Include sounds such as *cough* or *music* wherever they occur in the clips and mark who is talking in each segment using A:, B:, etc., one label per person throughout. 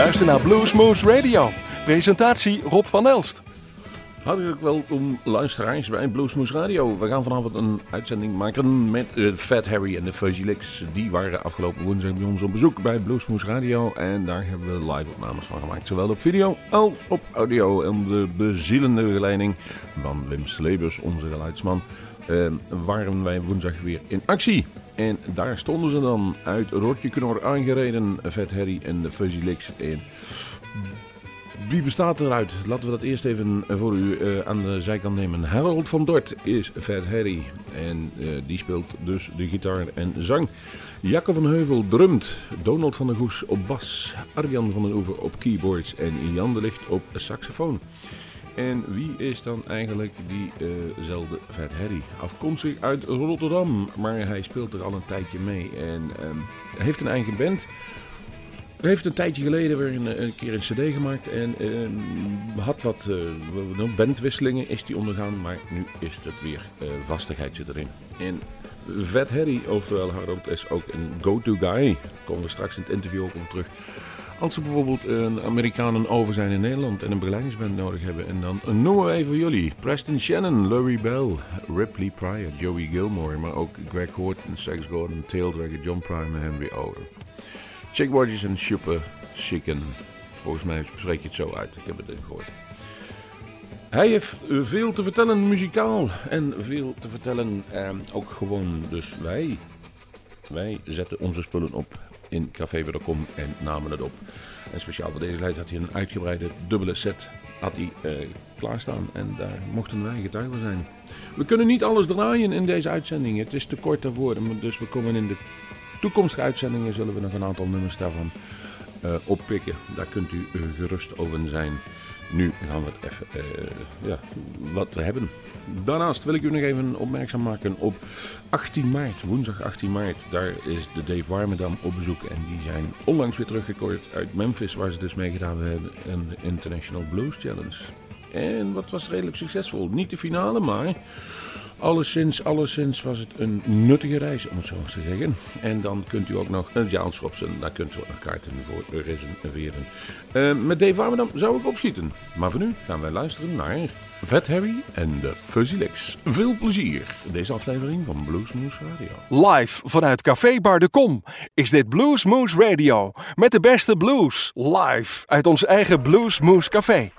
A: luistert naar Bluesmoose Radio. Presentatie Rob van Elst.
B: Hartelijk welkom luisteraars bij Bluesmoose Radio. We gaan vanavond een uitzending maken met Fat Harry en de Fuzzy Licks. Die waren afgelopen woensdag bij ons op bezoek bij Bluesmoose Radio. En daar hebben we live opnames van gemaakt. Zowel op video als op audio. En de bezielende begeleiding van Wim Slebers, onze geluidsman, waren wij woensdag weer in actie. En daar stonden ze dan uit Rotje Knor aangereden, Fat Harry en de Fuzzy Licks. En wie bestaat eruit? Laten we dat eerst even voor u uh, aan de zijkant nemen. Harold van Dort is Fat Harry. En uh, die speelt dus de gitaar en zang. Jacke van Heuvel drumt. Donald van der Goes op bas. Arjan van den Oever op keyboards. En Jan de Licht op saxofoon. En wie is dan eigenlijk diezelfde uh Fat Harry? Afkomstig uit Rotterdam, maar hij speelt er al een tijdje mee. En hij heeft een eigen band. Hij heeft een tijdje geleden weer een, keer een cd gemaakt en uh, had wat uh, bandwisselingen is die ondergaan, maar nu is het weer uh, vastigheid zit erin. En Vet Harry, oftewel Harold, is ook een go-to guy. Komen we straks in het interview ook op terug. Als ze bijvoorbeeld een Amerikanen over zijn in Nederland en een begeleidingsband nodig hebben. En dan noemen we even jullie. Preston Shannon, Larry Bell, Ripley Pryor, Joey Gilmore. Maar ook Greg Horton, Sex Gordon, Taildragger, John Prime en Henry Oden. Chick Rogers en Super Chicken. Volgens mij spreek je het zo uit. Ik heb het gehoord. Hij heeft veel te vertellen muzikaal. En veel te vertellen eh, ook gewoon. Dus wij, wij zetten onze spullen op in Café en namen het op. En speciaal voor deze tijd had hij een uitgebreide dubbele set had hij, uh, klaarstaan. En daar mochten wij getuigen zijn. We kunnen niet alles draaien in deze uitzending. Het is te kort daarvoor. Dus we komen in de toekomstige uitzendingen zullen we nog een aantal nummers daarvan uh, oppikken. Daar kunt u uh, gerust over zijn. Nu gaan we het even, uh, ja, wat we hebben. Daarnaast wil ik u nog even opmerkzaam maken op 18 maart, woensdag 18 maart. Daar is de Dave Warmerdam op bezoek. En die zijn onlangs weer teruggekoord uit Memphis, waar ze dus meegedaan hebben aan de International Blues Challenge. En wat was redelijk succesvol. Niet de finale, maar Alleszins, alleszins was het een nuttige reis, om het zo te zeggen. En dan kunt u ook nog een Schopsen, daar kunt u ook nog kaarten voor reserveren. Uh, met Dave Warmerdam zou ik opschieten. Maar voor nu gaan wij luisteren naar Vet Harry en de Fuzzy Licks. Veel plezier in deze aflevering van Bluesmoose Radio.
A: Live vanuit Café Bar de Kom is dit Bluesmoose Radio. Met de beste blues. Live uit ons eigen Bluesmoose Café.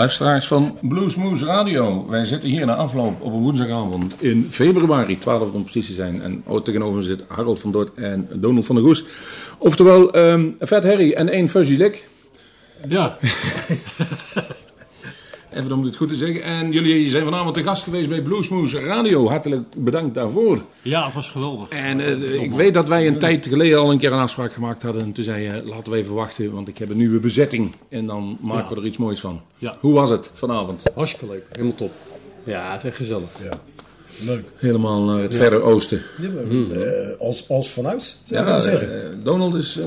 B: Luisteraars van Bluesmoose Radio. Wij zitten hier na afloop op een woensdagavond in februari, 12 om precies te zijn. En ook tegenover me zit Harold van Dort en Donald van der Goes. Oftewel, um, Vet Harry en één Fuzzy Lick.
C: Ja. *laughs*
B: Even om het goed te zeggen. En jullie zijn vanavond te gast geweest bij Bluesmoose Radio. Hartelijk bedankt daarvoor.
C: Ja, het was geweldig.
B: En uh, ik weet dat wij een tijd geleden al een keer een afspraak gemaakt hadden. En toen zei je, laten we even wachten, want ik heb een nieuwe bezetting. En dan maken ja. we er iets moois van.
C: Ja.
B: Hoe was het vanavond?
C: Hartstikke leuk, helemaal top. Ja, het is echt gezellig.
D: Ja. Leuk.
B: Helemaal naar het ja. verre oosten.
D: Ja, maar, mm. uh, als, als vanuit,
B: zou ja, zeggen. Uh, Donald is...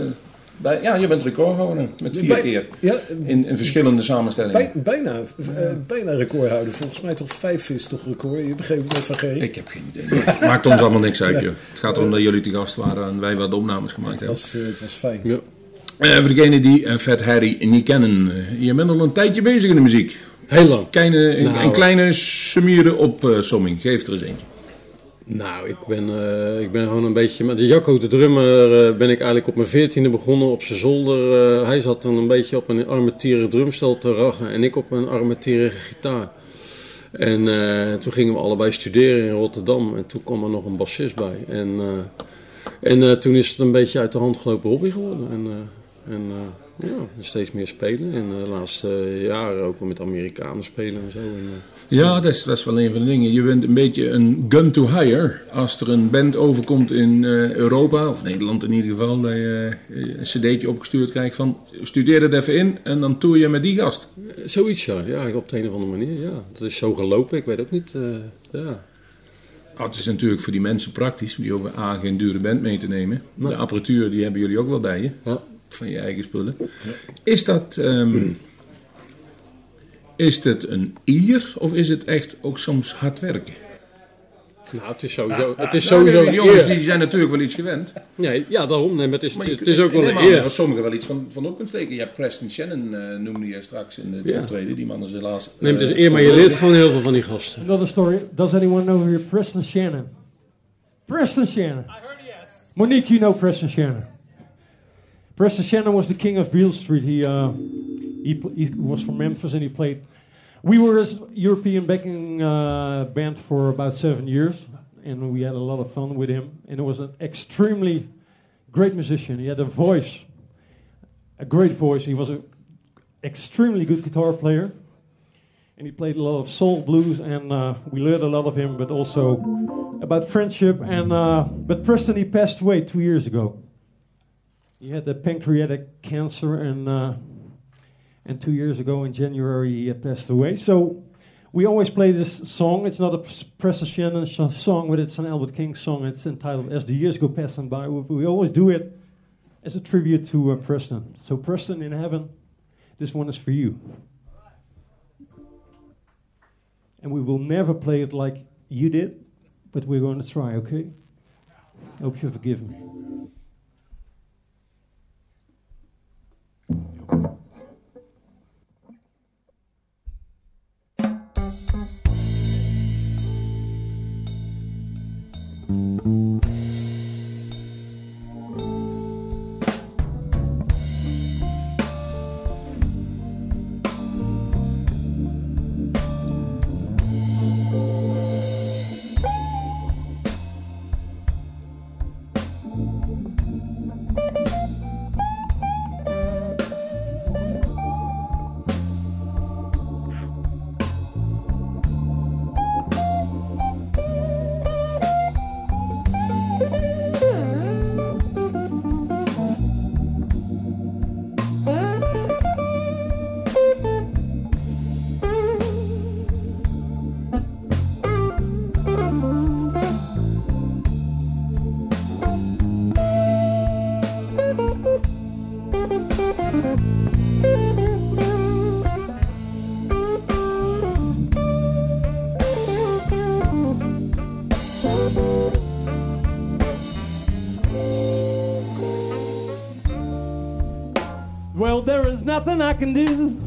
B: Bij, ja, je bent recordhouder met vier
D: Bij,
B: keer.
D: Ja,
B: in, in verschillende samenstellingen.
D: Bij, bijna, uh, bijna recordhouder. Volgens mij toch vijf is toch record. Je begreep het van Gerry?
B: Ik heb geen idee. Maakt ons allemaal niks uit, joh. Het gaat erom dat jullie te gast waren en wij wat opnames gemaakt
D: het was,
B: hebben.
D: Uh, het was fijn.
B: Ja. Uh, voor degenen die uh, Fat Harry niet kennen, je bent al een tijdje bezig in de muziek.
C: Heel lang.
B: Kleine, nou, een, een kleine sumieren op somming. Geef er eens eentje.
C: Nou, ik ben, uh, ik ben gewoon een beetje met de Jacco de drummer uh, ben ik eigenlijk op mijn veertiende begonnen op zijn zolder. Uh, hij zat dan een beetje op een armatieren drumstel te rachen en ik op een armatierige gitaar. En toen gingen we allebei studeren in Rotterdam en toen kwam er nog een bassist bij. En, en toen is het een beetje uit de hand gelopen hobby geworden. En, en ja, steeds meer spelen. En de laatste jaren ook wel met Amerikanen spelen en zo. En,
B: ja, dat is, dat is wel een van de dingen. Je bent een beetje een gun to hire. Als er een band overkomt in uh, Europa, of Nederland in ieder geval, dat je een cd'tje opgestuurd krijgt van studeer het even in en dan toer je met die gast.
C: Zoiets ja, ja, op de een of andere manier, ja. Dat is zo gelopen, ik weet ook niet, uh, ja.
B: Oh, het is natuurlijk voor die mensen praktisch, die over A geen dure band mee te nemen. Nee. De apparatuur die hebben jullie ook wel bij je,
C: ja.
B: Van je eigen spullen. Ja. Is dat... Um, is het een ier of is het echt ook soms hard werken?
C: Nou, het is sowieso. Het is sowieso
B: nou, de jongens die zijn natuurlijk wel iets gewend.
C: Nee, ja, daarom. Nee, maar het is,
B: maar
C: je, het is ook wel
B: een eer. voor sommigen wel iets van, van op kunt steken. Hebt Preston Shannon, uh, noemde je straks in de ja. optreden. Die man is helaas.
C: Nee, het is eer, maar je leert gewoon heel veel van die gasten.
E: Another story. Does anyone know here Preston Shannon? Preston Shannon. I
F: heard yes.
E: Monique, you know Preston Shannon. Preston Shannon was the king of Beale Street. He, uh, he, he was from Memphis and he played we were a European backing uh, band for about seven years, and we had a lot of fun with him. And he was an extremely great musician. He had a voice, a great voice. He was an extremely good guitar player, and he played a lot of soul blues. And uh, we learned a lot of him, but also about friendship. And uh, but Preston, he passed away two years ago. He had a pancreatic cancer, and uh, and two years ago in January he passed away. So we always play this song. It's not a Preston Shannon song, but it's an Albert King song. It's entitled "As the Years Go Passing By." We always do it as a tribute to uh, Preston. So Preston in heaven, this one is for you. And we will never play it like you did, but we're going to try. Okay? Hope you forgive me. Mm-hmm. Nothing I can do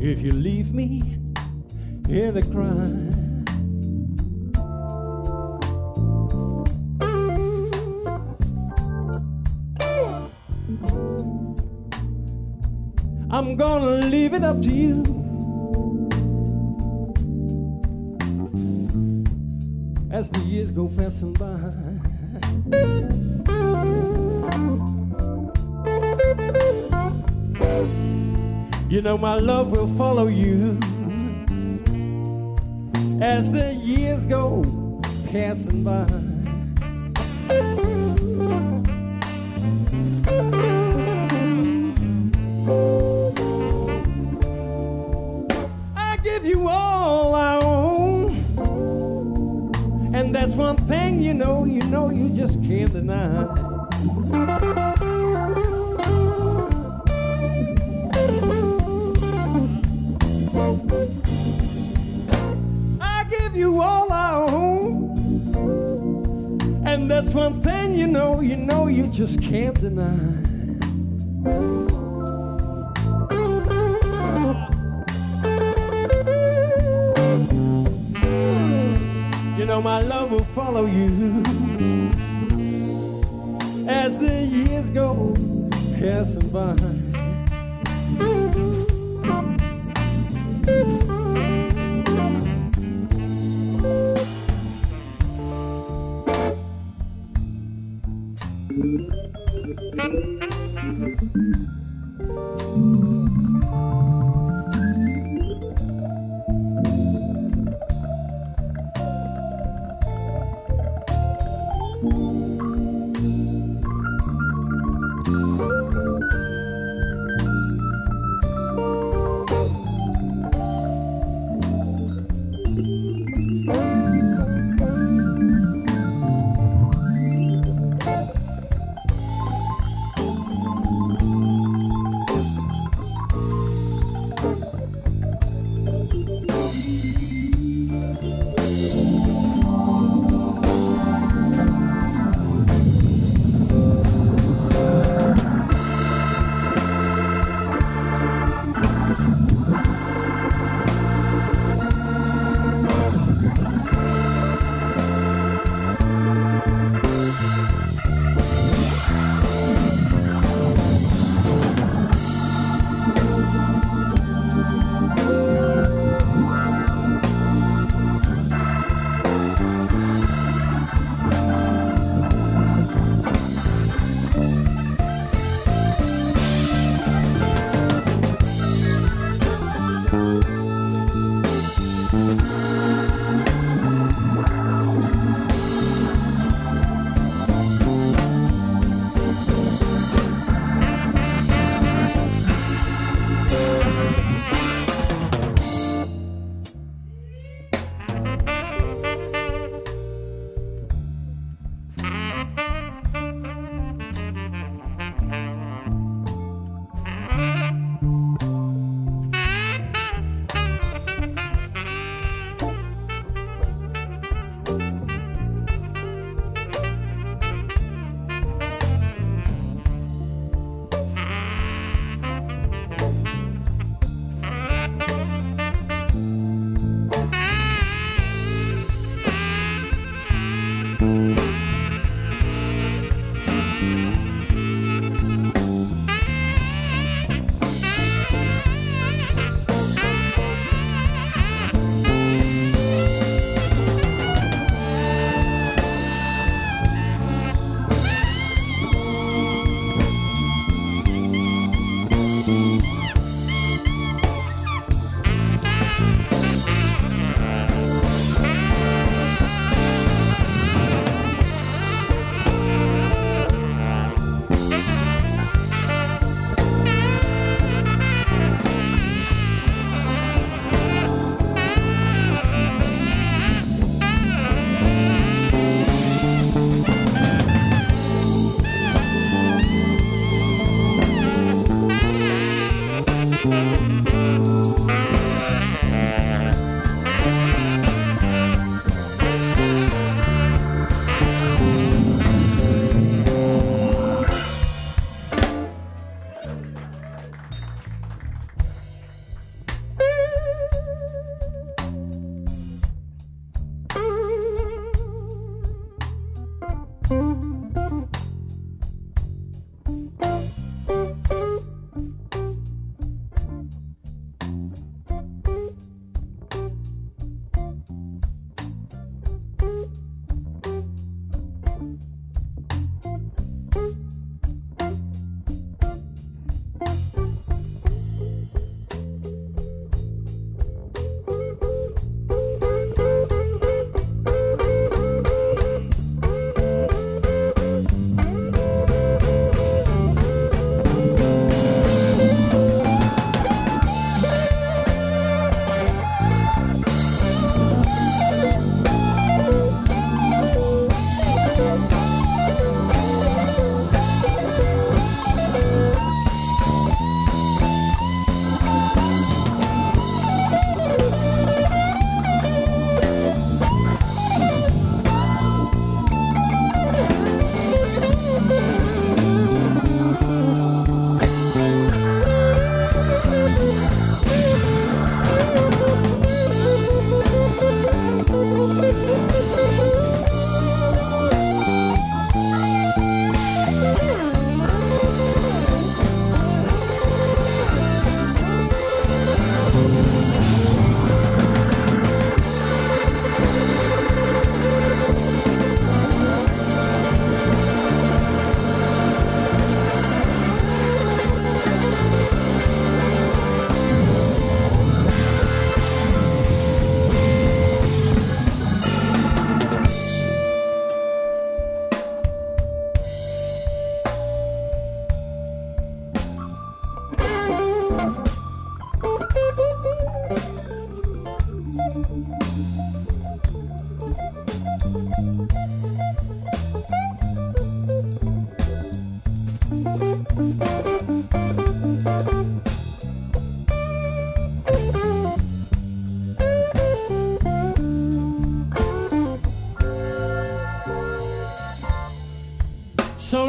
E: if you leave me in the. I'm I'm gonna leave it up to you. As the years go passing by. You know my love will follow you as the years go passing by. I give you all I own, and that's one thing you know, you know, you just can't deny. That's one thing you know, you know, you just can't deny. You know, my love will follow you as the years go passing by.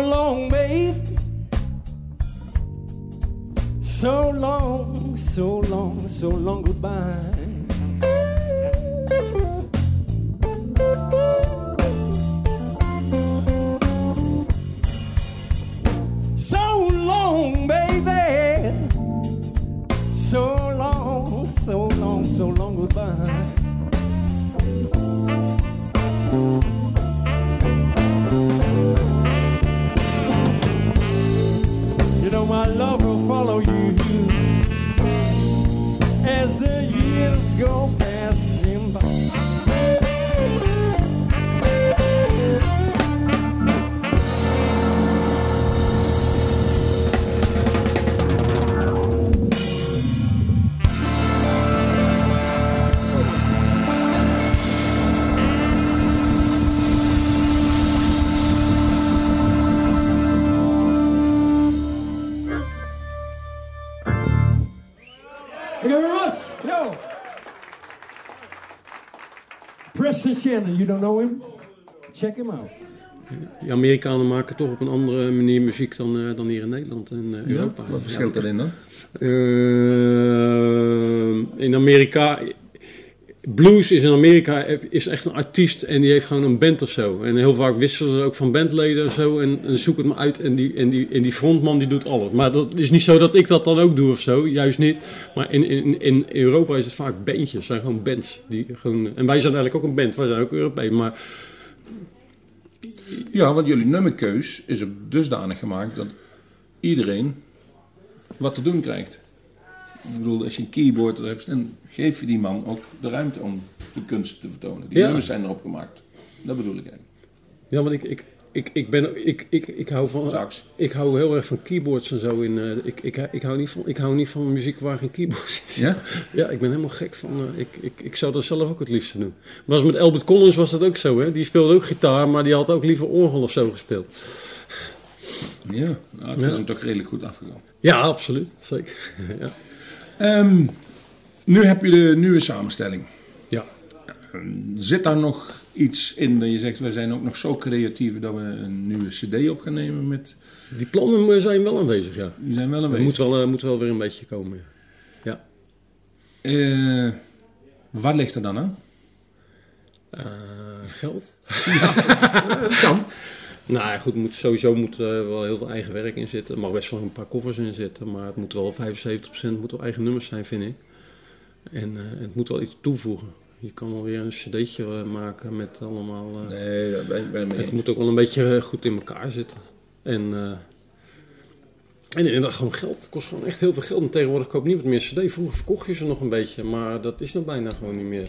E: Long, babe. So long, so long, so long goodbye. Shannon, you don't know him? Check him out.
C: Die Amerikanen maken toch op een andere manier muziek dan, eh, dan hier in Nederland en eh, Europa.
B: Wat verschilt erin dan?
C: Eh, in Amerika. Blues is in Amerika is echt een artiest en die heeft gewoon een band of zo. En heel vaak wisselen ze ook van bandleden of zo. En, en zoek het maar uit. En die, en, die, en die frontman die doet alles. Maar dat is niet zo dat ik dat dan ook doe of zo. Juist niet. Maar in, in, in Europa is het vaak bandjes. Zijn gewoon bands. Die gewoon, en wij zijn eigenlijk ook een band. Wij zijn ook Europees. Maar
B: Ja, want jullie nummerkeus is ook dusdanig gemaakt dat iedereen wat te doen krijgt. Ik bedoel, als je een keyboard hebt, dan geef je die man ook de ruimte om zijn kunst te vertonen. Die
C: Ja.
B: nummers zijn erop gemaakt. Dat bedoel ik eigenlijk.
C: ja, want ik, ik, ik, ik, ben, ik, ik, ik hou van.
B: Sax.
C: Ik hou heel erg van keyboards en zo. In, eh, ik, ik, ik, hou niet van, ik hou niet van muziek waar geen keyboards in
B: Ja?
C: Ja, ik ben helemaal gek van. eh, ik, ik, ik zou dat zelf ook het liefste doen. Was met Albert Collins was dat ook zo, hè? Die speelde ook gitaar, maar die had ook liever orgel of zo gespeeld.
B: Ja, nou, het
C: Ja.
B: is hem toch redelijk goed afgegaan.
C: Ja, absoluut. Zeker. *laughs* ja.
B: Ehm, nu heb je de nieuwe samenstelling.
C: ja.
B: Zit daar nog iets in dat je zegt, we zijn ook nog zo creatief dat we een nieuwe cd op gaan nemen met...
C: Die plannen zijn wel aanwezig, ja.
B: Die zijn wel beetje...
C: moet wel, eh, moet wel weer een beetje komen. Ja.
B: Eh, waar ligt er dan aan?
C: Eh, geld? *laughs*
B: Dat kan.
C: Nou ja, goed, moet, sowieso moet er wel heel veel eigen werk in zitten. Er mag best wel een paar koffers in zitten, maar het moet wel 75% moet wel eigen nummers zijn, vind ik. En eh, het moet wel iets toevoegen. Je kan wel weer een cd'tje eh, maken met allemaal... eh,
B: Nee, daar ben ik mee
C: het
B: eens.
C: moet ook wel een beetje goed in elkaar zitten. En, eh en inderdaad, gewoon geld. Het kost gewoon echt heel veel geld. En tegenwoordig koopt niemand meer cd. Vroeger verkocht je ze nog een beetje, maar dat is dan bijna gewoon niet meer.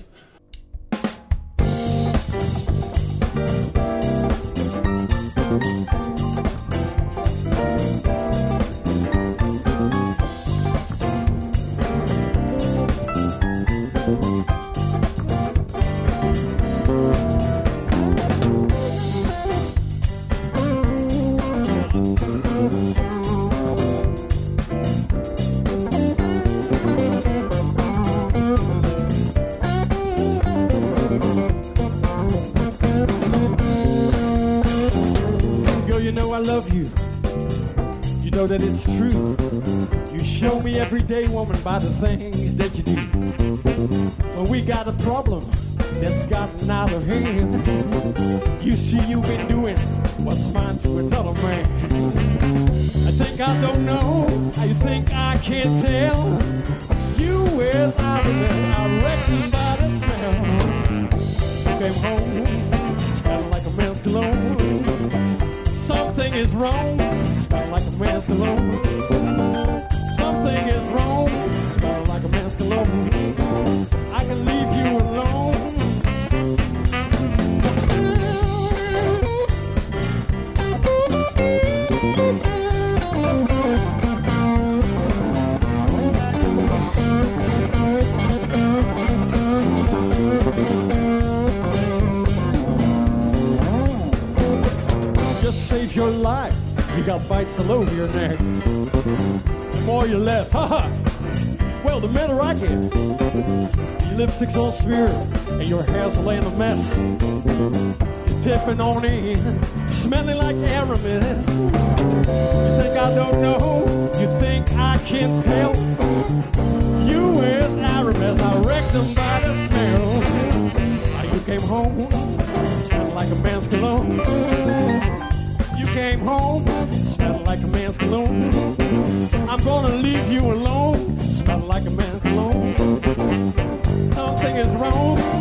E: You know I love you. You know that it's true. You show me every day, woman, by the things that you do. When we got a problem that's gotten out of hand, you see you've been doing what's fine to another man. I think I don't know. I think I can't tell. You is out of there. I reckon by the smell. You came home, is wrong, like a man's cologne. Something is wrong, like a man's cologne. Your life. You got bites all over your neck. The more you left, haha. Well, the better I get. Your lipstick's all smeared and your hair's laying a mess. Your dipping on in, smelling like Aramis. You think I don't know? You think I can't tell? You is Aramis, I wrecked them by the smell. Now you came home, smelling like a man's cologne. You came home, smelling like a man's cologne. I'm gonna leave you alone, smelling like a man's cologne. Something is wrong.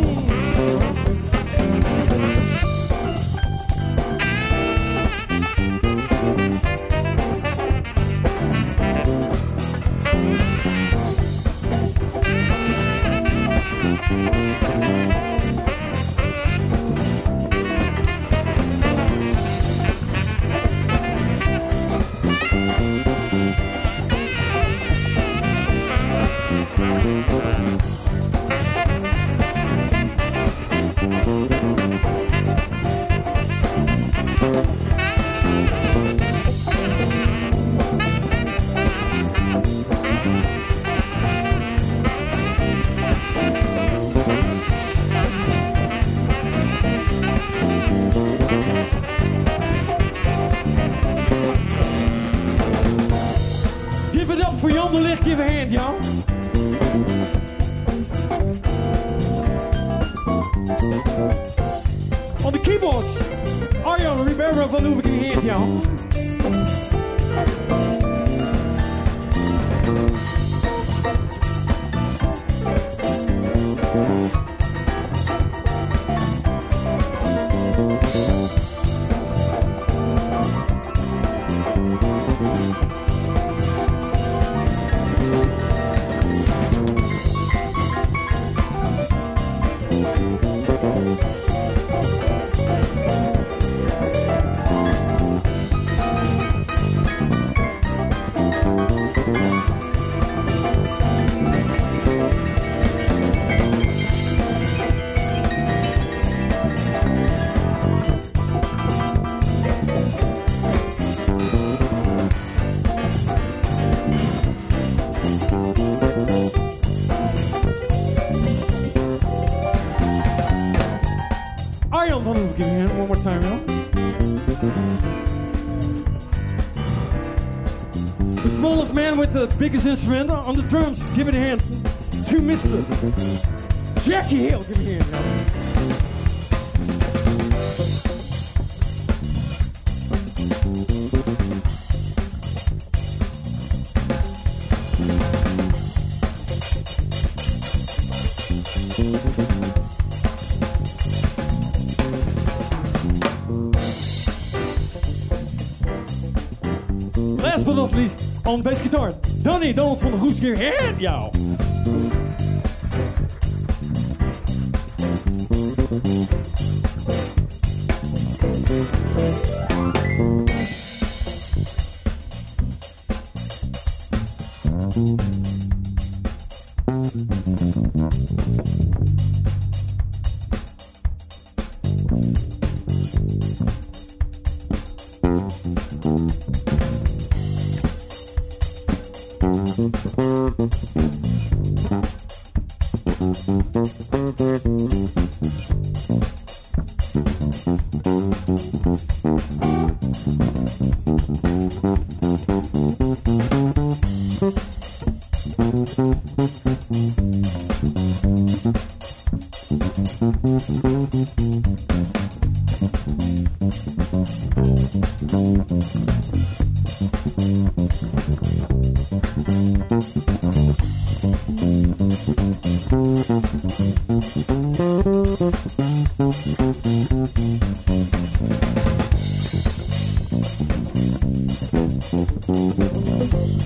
E: Hoeven. Give a hand one more time, Jan. The smallest man with the biggest instrument on the drums. Give it a hand to Mr. Jackie Hill. Give me a hand, Jan. On bass guitar, Donny Donald van der Goes. Give a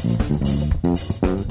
E: hand,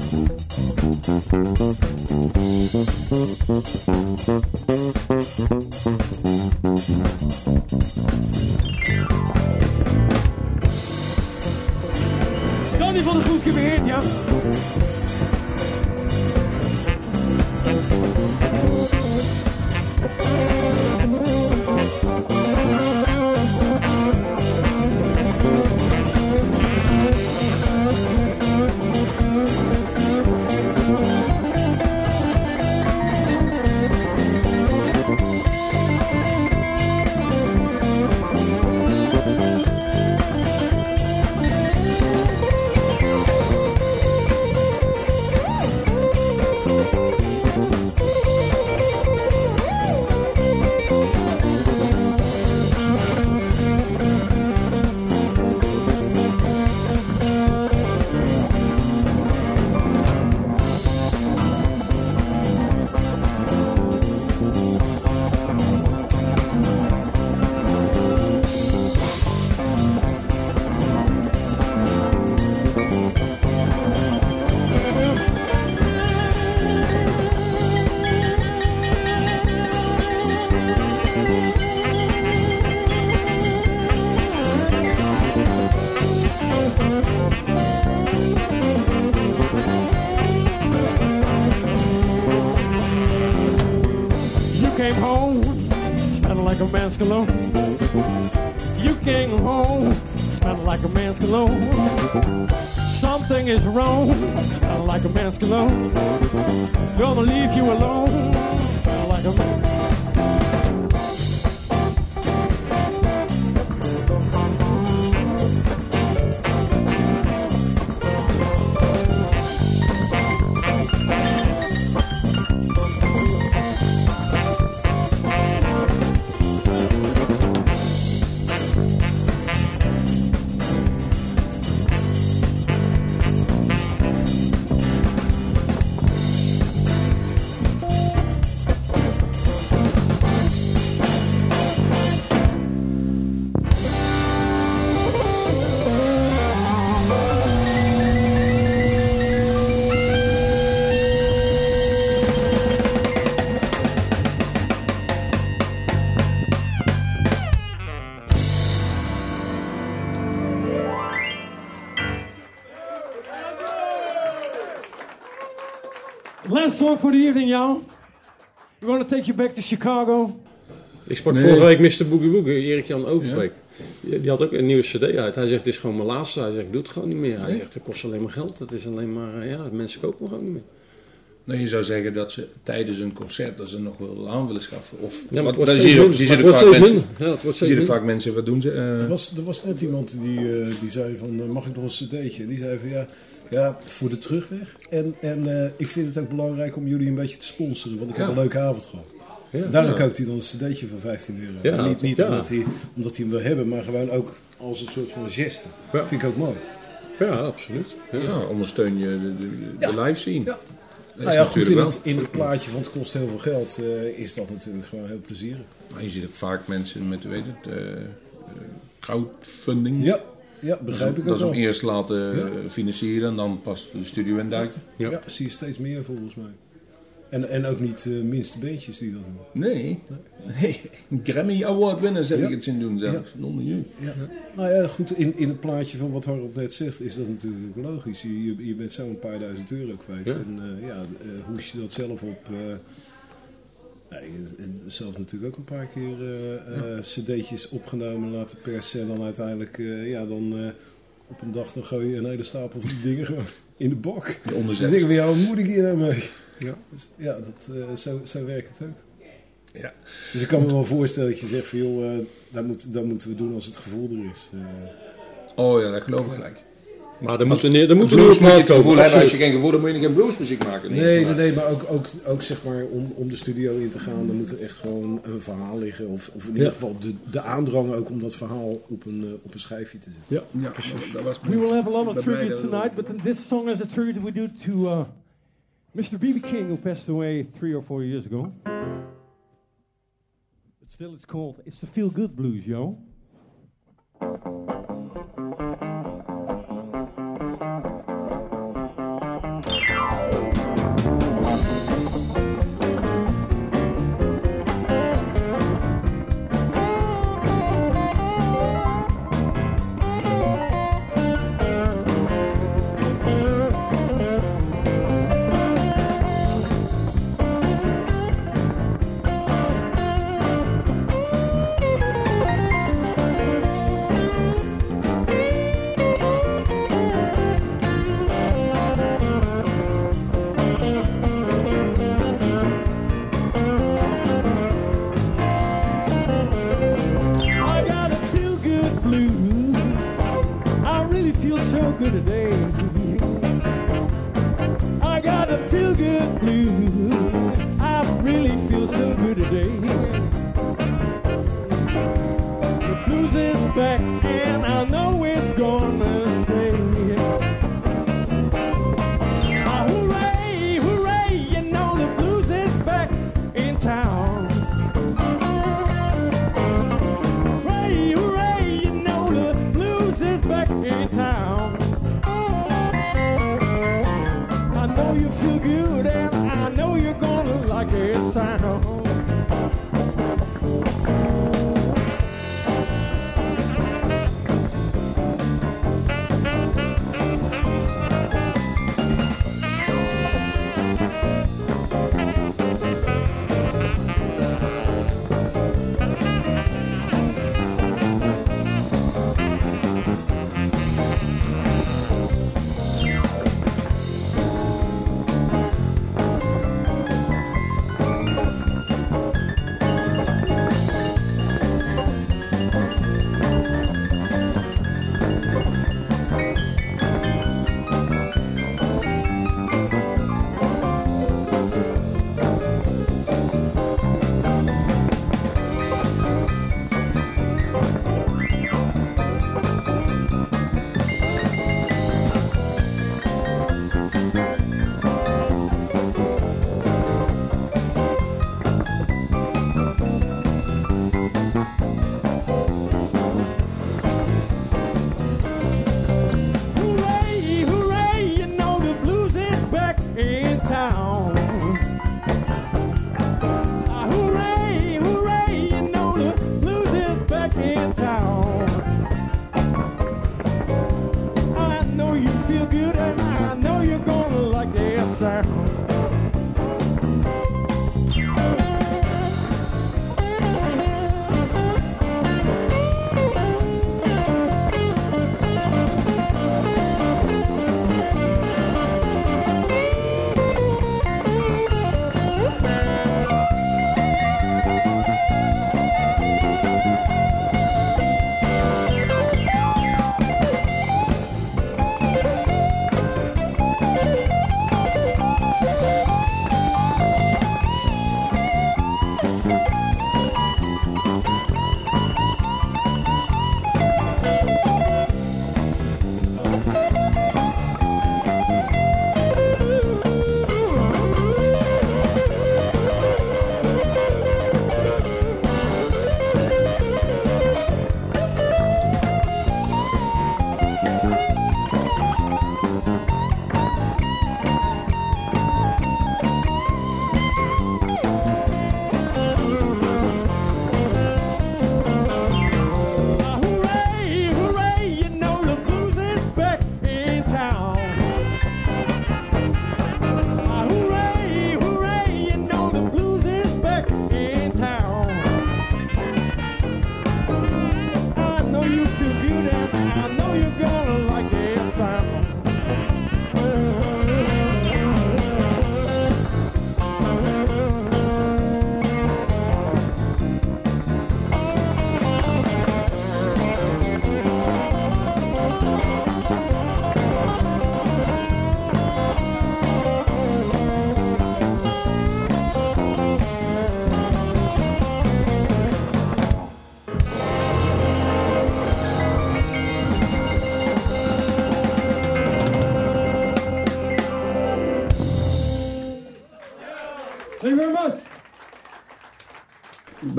E: man's cologne. You came home, smelling like a man's cologne. Something is wrong, smelling like a man's cologne. For the evening, y'all. We're gonna take you back to Chicago.
C: Ik sprak
B: Nee.
C: vorige week Mr. Boogie Woogie, Erik-Jan Overbeek. Die die had ook een nieuwe cd uit. Hij zegt, dit is gewoon mijn laatste. Hij zegt, ik doe het gewoon niet meer. Hij
B: Nee?
C: zegt, het kost alleen maar geld. Het is alleen maar, eh, ja, mensen kopen hem gewoon niet meer.
B: Nou, je zou zeggen dat ze tijdens een concert dat ze nog wel aan willen schaffen. Of,
C: Ja, maar het
B: dan zie je zie
C: het
B: vaak mensen.
C: Ja, het
B: Zie je vaak mensen, wat doen ze? Eh,
D: Er was, er was net iemand die, eh, die zei van, eh, mag ik nog een cd'tje? Die zei van, ja, ja voor de terugweg. En, en eh, ik vind het ook belangrijk om jullie een beetje te sponsoren, want ik heb een leuke avond gehad.
C: Ja.
D: Daarom
B: Ja.
D: koopt hij dan een cd'tje van 15 euro.
C: Ja,
D: En niet niet
C: ja.
D: omdat, hij, omdat hij hem wil hebben, maar gewoon ook als een soort van geste.
C: Ja.
D: Vind ik ook mooi.
C: Ja, absoluut. Ja.
B: ja, ondersteun je de, de, live scene.
D: Ja. Nou ja, goed, in het, in het plaatje van het kost heel veel geld eh, is dat natuurlijk gewoon heel plezierig.
B: Maar je ziet ook vaak mensen met, weet het, eh, eh, crowdfunding.
D: Ja, ja
B: Dat
D: begrijp
B: is,
D: ik
B: dat
D: ook
B: is om
D: wel.
B: eerst laten
D: Ja.
B: financieren en dan pas de studio induiken.
C: Ja.
D: Ja, zie je steeds meer volgens mij. En, en ook niet de minste beentjes die dat doen.
B: Nee, nee. Grammy Award winners heb
D: Ja.
B: ik het zien doen zelfs. Non milieu.
D: Ja. Nou ja, goed, in, in het plaatje van wat Harold net zegt, is dat natuurlijk ook logisch. Je, je, bent zo een paar duizend euro kwijt.
C: Ja.
D: En eh, ja, eh, hoes je dat zelf op. en zelf natuurlijk ook een paar keer eh eh, cd'tjes opgenomen laten persen. En dan uiteindelijk, eh, ja, dan eh, op een dag dan gooi je een hele stapel van die dingen gewoon in de bak.
B: De
D: Dan
B: onderzet.
D: denk ik weer, ja, wat moet ik hier nou mee?
C: Ja.
D: Dus, ja, dat, eh, zo, zo werkt het ook.
B: Ja.
D: Dus ik kan me wel voorstellen dat je zegt van joh, eh, dat, moet, dat moeten we doen als het gevoel er is. Eh,
B: Oh ja, dat geloof ik gelijk.
C: Maar er moet, er, moet
B: Blues moet je het gevoel hebben. Als je geen gevoel hebt, moet je geen bluesmuziek maken.
D: nee, nee, nee, maar ook, ook, ook zeg maar om, om de studio in te gaan, dan moet er echt gewoon een verhaal liggen. Of, of in ieder
C: Ja.
D: geval de, de aandrang ook om dat verhaal op een, eh, op een schijfje te zetten.
C: Ja.
B: Ja, dat was
E: We will have a lot of tribute tonight, but this song is a tribute we do to uh, Mr. B.B. King, who passed away three or four years ago. But still, it's called "It's the Feel Good Blues," yo.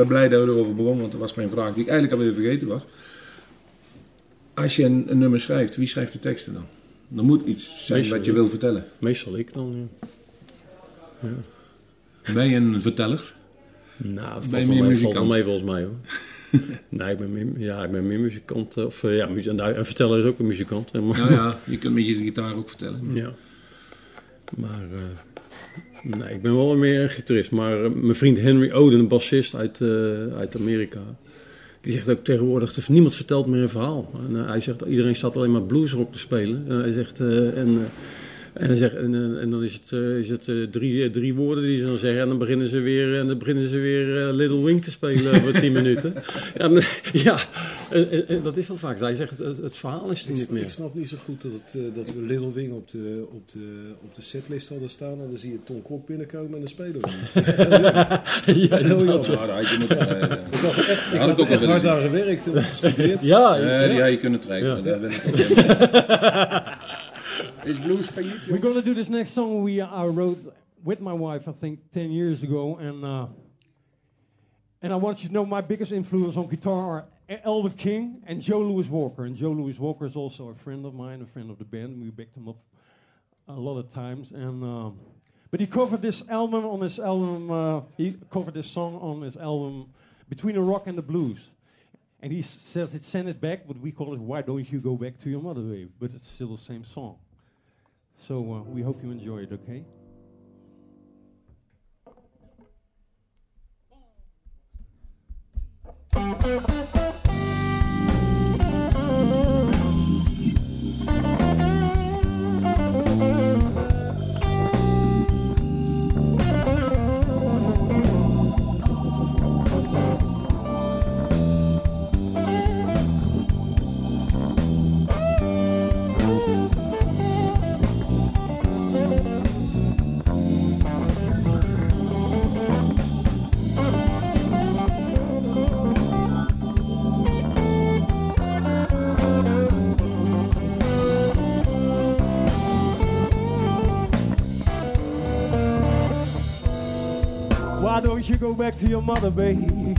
F: Ben blij dat we erover begonnen, want dat was mijn vraag die ik eigenlijk alweer vergeten was. Als je een, een nummer schrijft, wie schrijft de teksten dan? Er moet iets zijn
C: Meestal
F: wat je
C: ik.
F: wil vertellen.
C: Meestal ik dan, ja.
F: Ben je een verteller?
C: Nou,
F: Ben je meer
C: mee, valt
F: muzikant?
C: mee volgens mij hoor. *laughs* nee, ik ben meer, ja, ik ben meer muzikant. eh, Of eh, ja, nou, en verteller is ook een muzikant. maar,
F: Nou ja, je kunt met je gitaar ook vertellen.
C: Ja. Maar eh, nee, ik ben wel meer een gitarist. Maar eh, mijn vriend Henry Oden, een bassist uit, eh, uit Amerika. Die zegt ook tegenwoordig, er- niemand vertelt meer een verhaal. En, eh, hij zegt, iedereen staat alleen maar bluesrock te spelen. En hij zegt, en, en, hij zegt, en, en dan is het, eh, is het eh, drie, eh, drie woorden die ze dan zeggen. En dan beginnen ze weer, en dan beginnen ze weer eh, Little Wing te spelen voor *laughs* tien minuten. Ja, dan- ja en- en- en dat is wel vaak. Hij zegt, het, het verhaal is er
D: Ik,
C: niet
D: ik
C: meer.
D: snap niet zo goed dat, het, dat we Little Wing op de, op, de, op de setlist hadden staan. En dan zie je Tom Kok binnenkomen en dan spelen we *laughs*
C: ja,
D: Heel jammer.
F: Dat had je moeten schrijven.
D: Ik had er echt, ik
F: had
D: had
F: ik ook
D: echt hard aan gewerkt en gestudeerd.
C: Ja,
F: Ja, die had je kunnen trekken.
C: Ja.
F: Ik ook. *laughs* Is blues failliet?
E: We're gonna do this next song we uh, wrote with my wife, I think, 10 years ago, and uh, and I want you to know my biggest influence on guitar are E- Elwood King and Joe Louis Walker. And Joe Louis Walker is also a friend of mine, a friend of the band. We backed him up a lot of times, and um, but he covered this album on his album. Uh, he covered this song on his album Between the Rock and the Blues. And he says it sent it back, but we call it Why Don't You Go Back to Your Mother? But it's still the same song. So uh, we hope you enjoy it, okay? Why you go back to your mother, babe?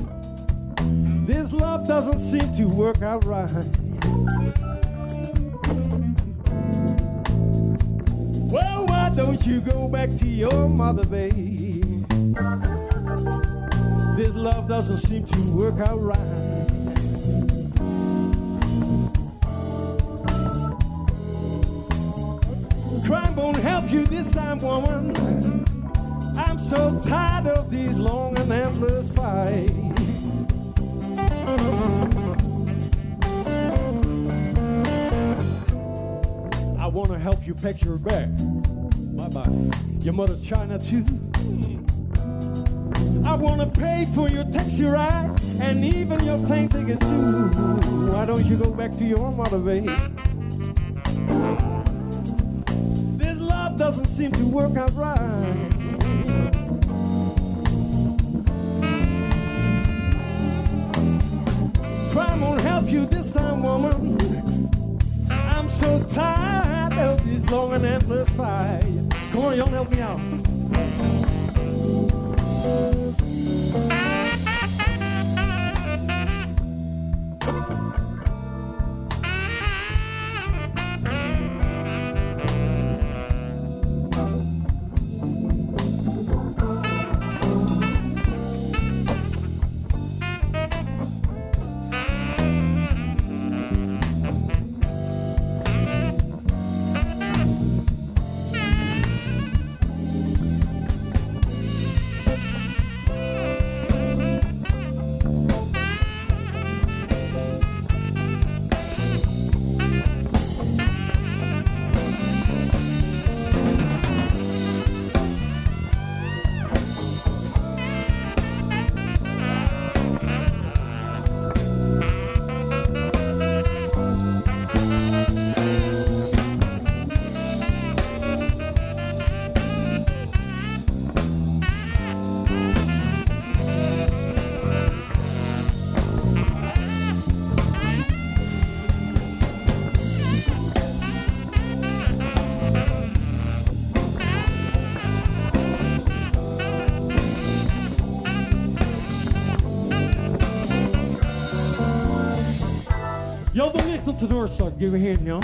E: This love doesn't seem to work out right. Well, why don't you go back to your mother, babe? This love doesn't seem to work out right. Crime won't help you this time, woman. I'm so tired of these long and endless fights. I want to help you pack your bag. Bye bye. Your mother's China too. I want to pay for your taxi ride and even your plane ticket too. Why don't you go back to your mother, babe? This love doesn't seem to work out right. Crime won't help you this time, woman. I'm so tired of this long and endless fight. Come on, y'all help me out. Y'all de licht op de doorstak, give a hand, y'all.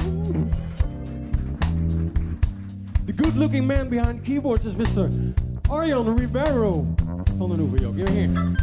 E: The good looking man behind keyboards is Mr. Arjan Rivero van den Hoeven, y'all. Give a hand.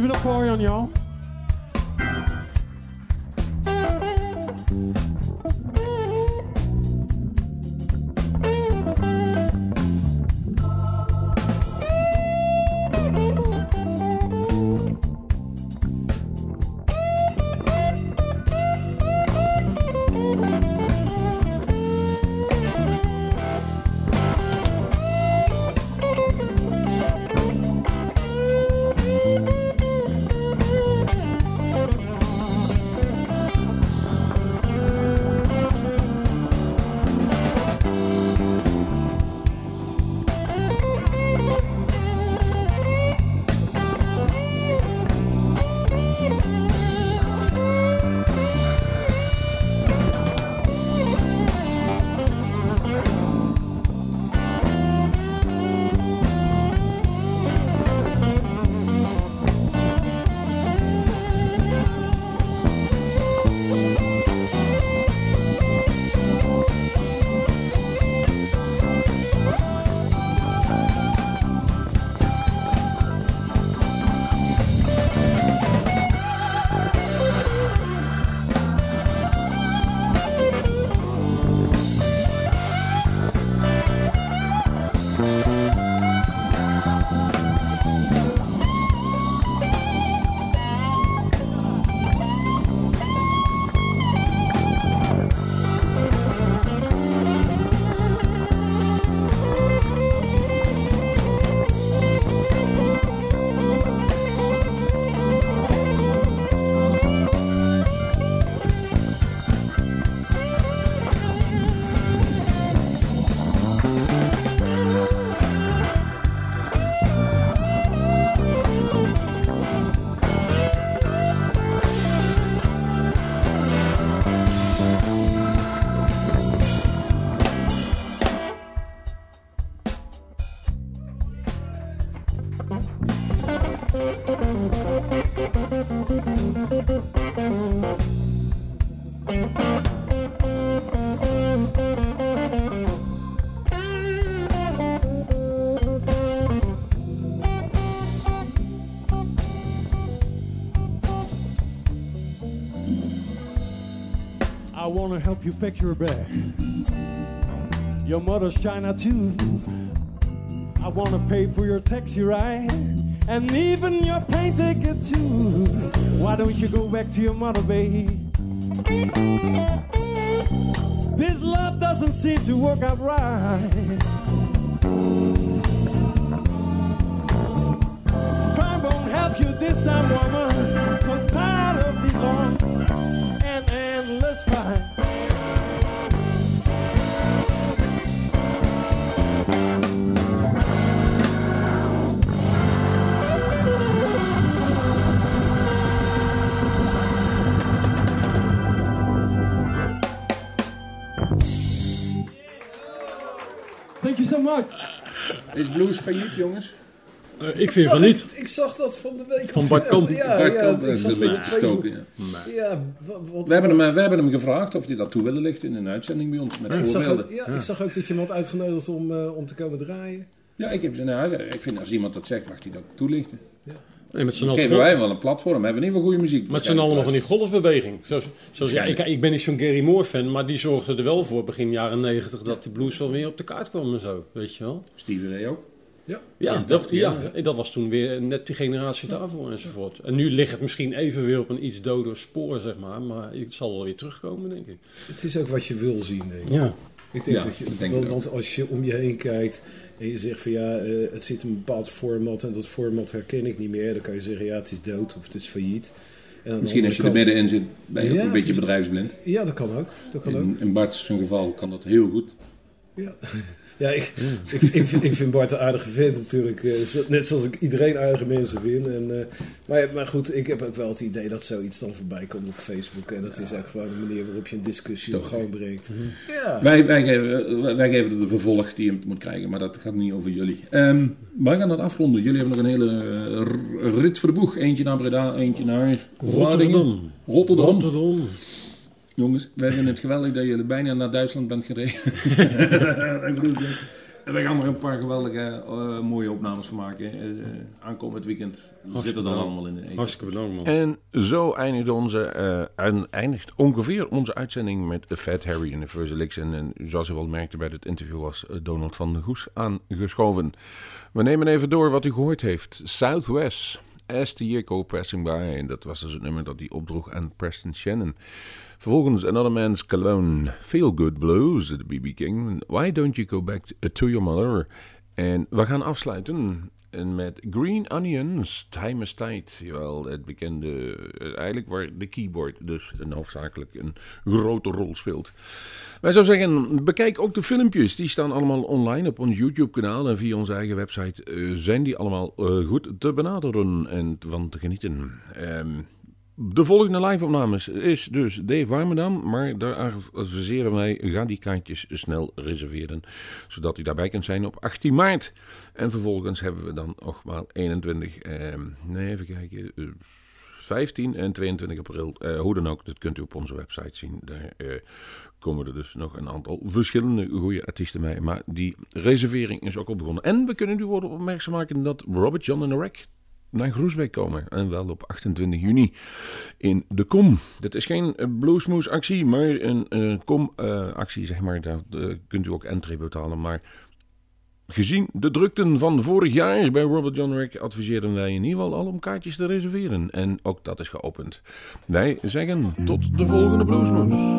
E: Give it up for Arjan, y'all. Help you pack your bag. Your mother's China too. I want to pay for your taxi ride and even your plane ticket too. Why don't you go back to your mother, babe? This love doesn't seem to work out right. I won't help you this time,
F: Is blues failliet, jongens?
C: Eh, ik vind van niet.
D: Ik zag dat van de week.
C: Van Bart Kamp.
D: Ja,
F: Bart
D: ja,
F: Kamp
D: ik
F: is een beetje gestoken. Ja.
D: Ja, wat,
F: We, hebben hem, eh, we hebben hem gevraagd of hij dat toe wilde lichten in een uitzending bij ons met
D: ik, zag
F: voorbeelden.
D: ook, ja, ik zag ook dat je hem had uitgenodigd om, eh, om te komen draaien.
F: Ja, ik, heb, nou, ik vind als iemand dat zegt, mag hij dat toelichten.
C: En met z'n allen,
F: geven wij wel een platform. Hebben we in ieder geval goede muziek.
C: met z'n allemaal van die golfbeweging. Zoals, zoals, ja, ik, ik ben niet zo'n Gary Moore fan, maar die zorgde er wel voor begin jaren negentig dat die blues wel weer op de kaart kwam en zo. Weet je wel?
F: Stevie Ray ook.
D: Ja,
C: Ja,
F: Ja,
C: dat,
F: ja,
C: ja,
F: ja.
C: en dat was toen weer net die generatie daarvoor enzovoort. En nu ligt het misschien even weer op een iets doder spoor, zeg maar. Maar het zal wel weer terugkomen, denk ik.
D: Het is ook wat je wil zien, denk ik.
C: Ja.
D: Ik denk
F: Ja,
D: dat je,
F: dat denk
D: want,
F: ik ook.
D: want als je om je heen kijkt en je zegt van ja, eh, het zit in een bepaald format en dat format herken ik niet meer, dan kan je zeggen ja, het is dood of het is failliet.
F: Misschien als je er middenin zit, ben je ook een beetje bedrijfsblind.
D: Ja, dat kan ook. Dat kan ook.
F: In, in Bart's geval kan dat heel goed.
D: Ja, *laughs* ja ik, ik, ik, vind- ik vind Bart een aardige vent natuurlijk. eh, net zoals ik iedereen aardige mensen vind. En, eh, maar, maar goed, ik heb ook wel het idee dat zoiets dan voorbij komt op Facebook. En dat is ook gewoon een manier waarop je een discussie op gang brengt. Ja.
F: Wij, wij, geven, wij geven er de vervolg die hem moet krijgen, maar dat gaat niet over jullie. Ehm wij gaan dat afronden. Jullie hebben nog een hele eh, rit voor de boeg. Eentje naar Breda, eentje naar Vlaardingen.
C: Rotterdam.
F: Rotterdam.
C: Rotterdam.
F: Jongens, wij vinden het geweldig dat jullie bijna naar Duitsland bent gereden. *laughs* Dat bedoel ik. En wij gaan er een paar geweldige eh, mooie opnames van maken. Eh, eh, aankomend weekend zitten dan allemaal in de eten.
C: Hartstikke bedankt, man.
B: En zo eindigt, onze, eh, en eindigt ongeveer onze uitzending met Fat Harry en de Versalix. En, en zoals u wel merkte bij het interview was Donald van der Goes aangeschoven. We nemen even door wat u gehoord heeft. Southwest, As the Year Go Passing By. En dat was dus het nummer dat hij opdroeg aan Preston Shannon. Vervolgens Another Man's Cologne, Feel Good Blues, de B.B. King. Why Don't You Go Back to Your Mother? En we gaan afsluiten en met Green Onions, Time is Tijd. Jawel, het bekende, eh, eigenlijk waar de keyboard dus een hoofdzakelijk een grote rol speelt. Wij zou zeggen, bekijk ook de filmpjes. Die staan allemaal online op ons YouTube-kanaal. En via onze eigen website eh, zijn die allemaal eh, goed te benaderen en van te genieten. Ehm, de volgende live-opnames is dus Dave Warmerdam. Maar daar adviseren wij, ga die kaartjes snel reserveren. Zodat u daarbij kunt zijn op 18 maart. En vervolgens hebben we dan nog maar 21, ehm, nee even kijken, eh, 15 en 22 april. Eh, hoe dan ook, dat kunt u op onze website zien. Daar eh, komen er dus nog een aantal verschillende goede artiesten bij. Maar die reservering is ook al begonnen. En we kunnen u worden opmerkzaam maken dat Robert John en de Wreck naar Groesbeek komen. En wel op 28 juni in de Kom. Dit is geen eh, bluesmoes actie, maar een eh, Kom eh, actie, zeg maar. Daar kunt u ook entree betalen. Maar gezien de drukten van vorig jaar bij Robert John Rick adviseerden wij in ieder geval al om kaartjes te reserveren. En ook dat is geopend. Wij zeggen tot de volgende bluesmoes.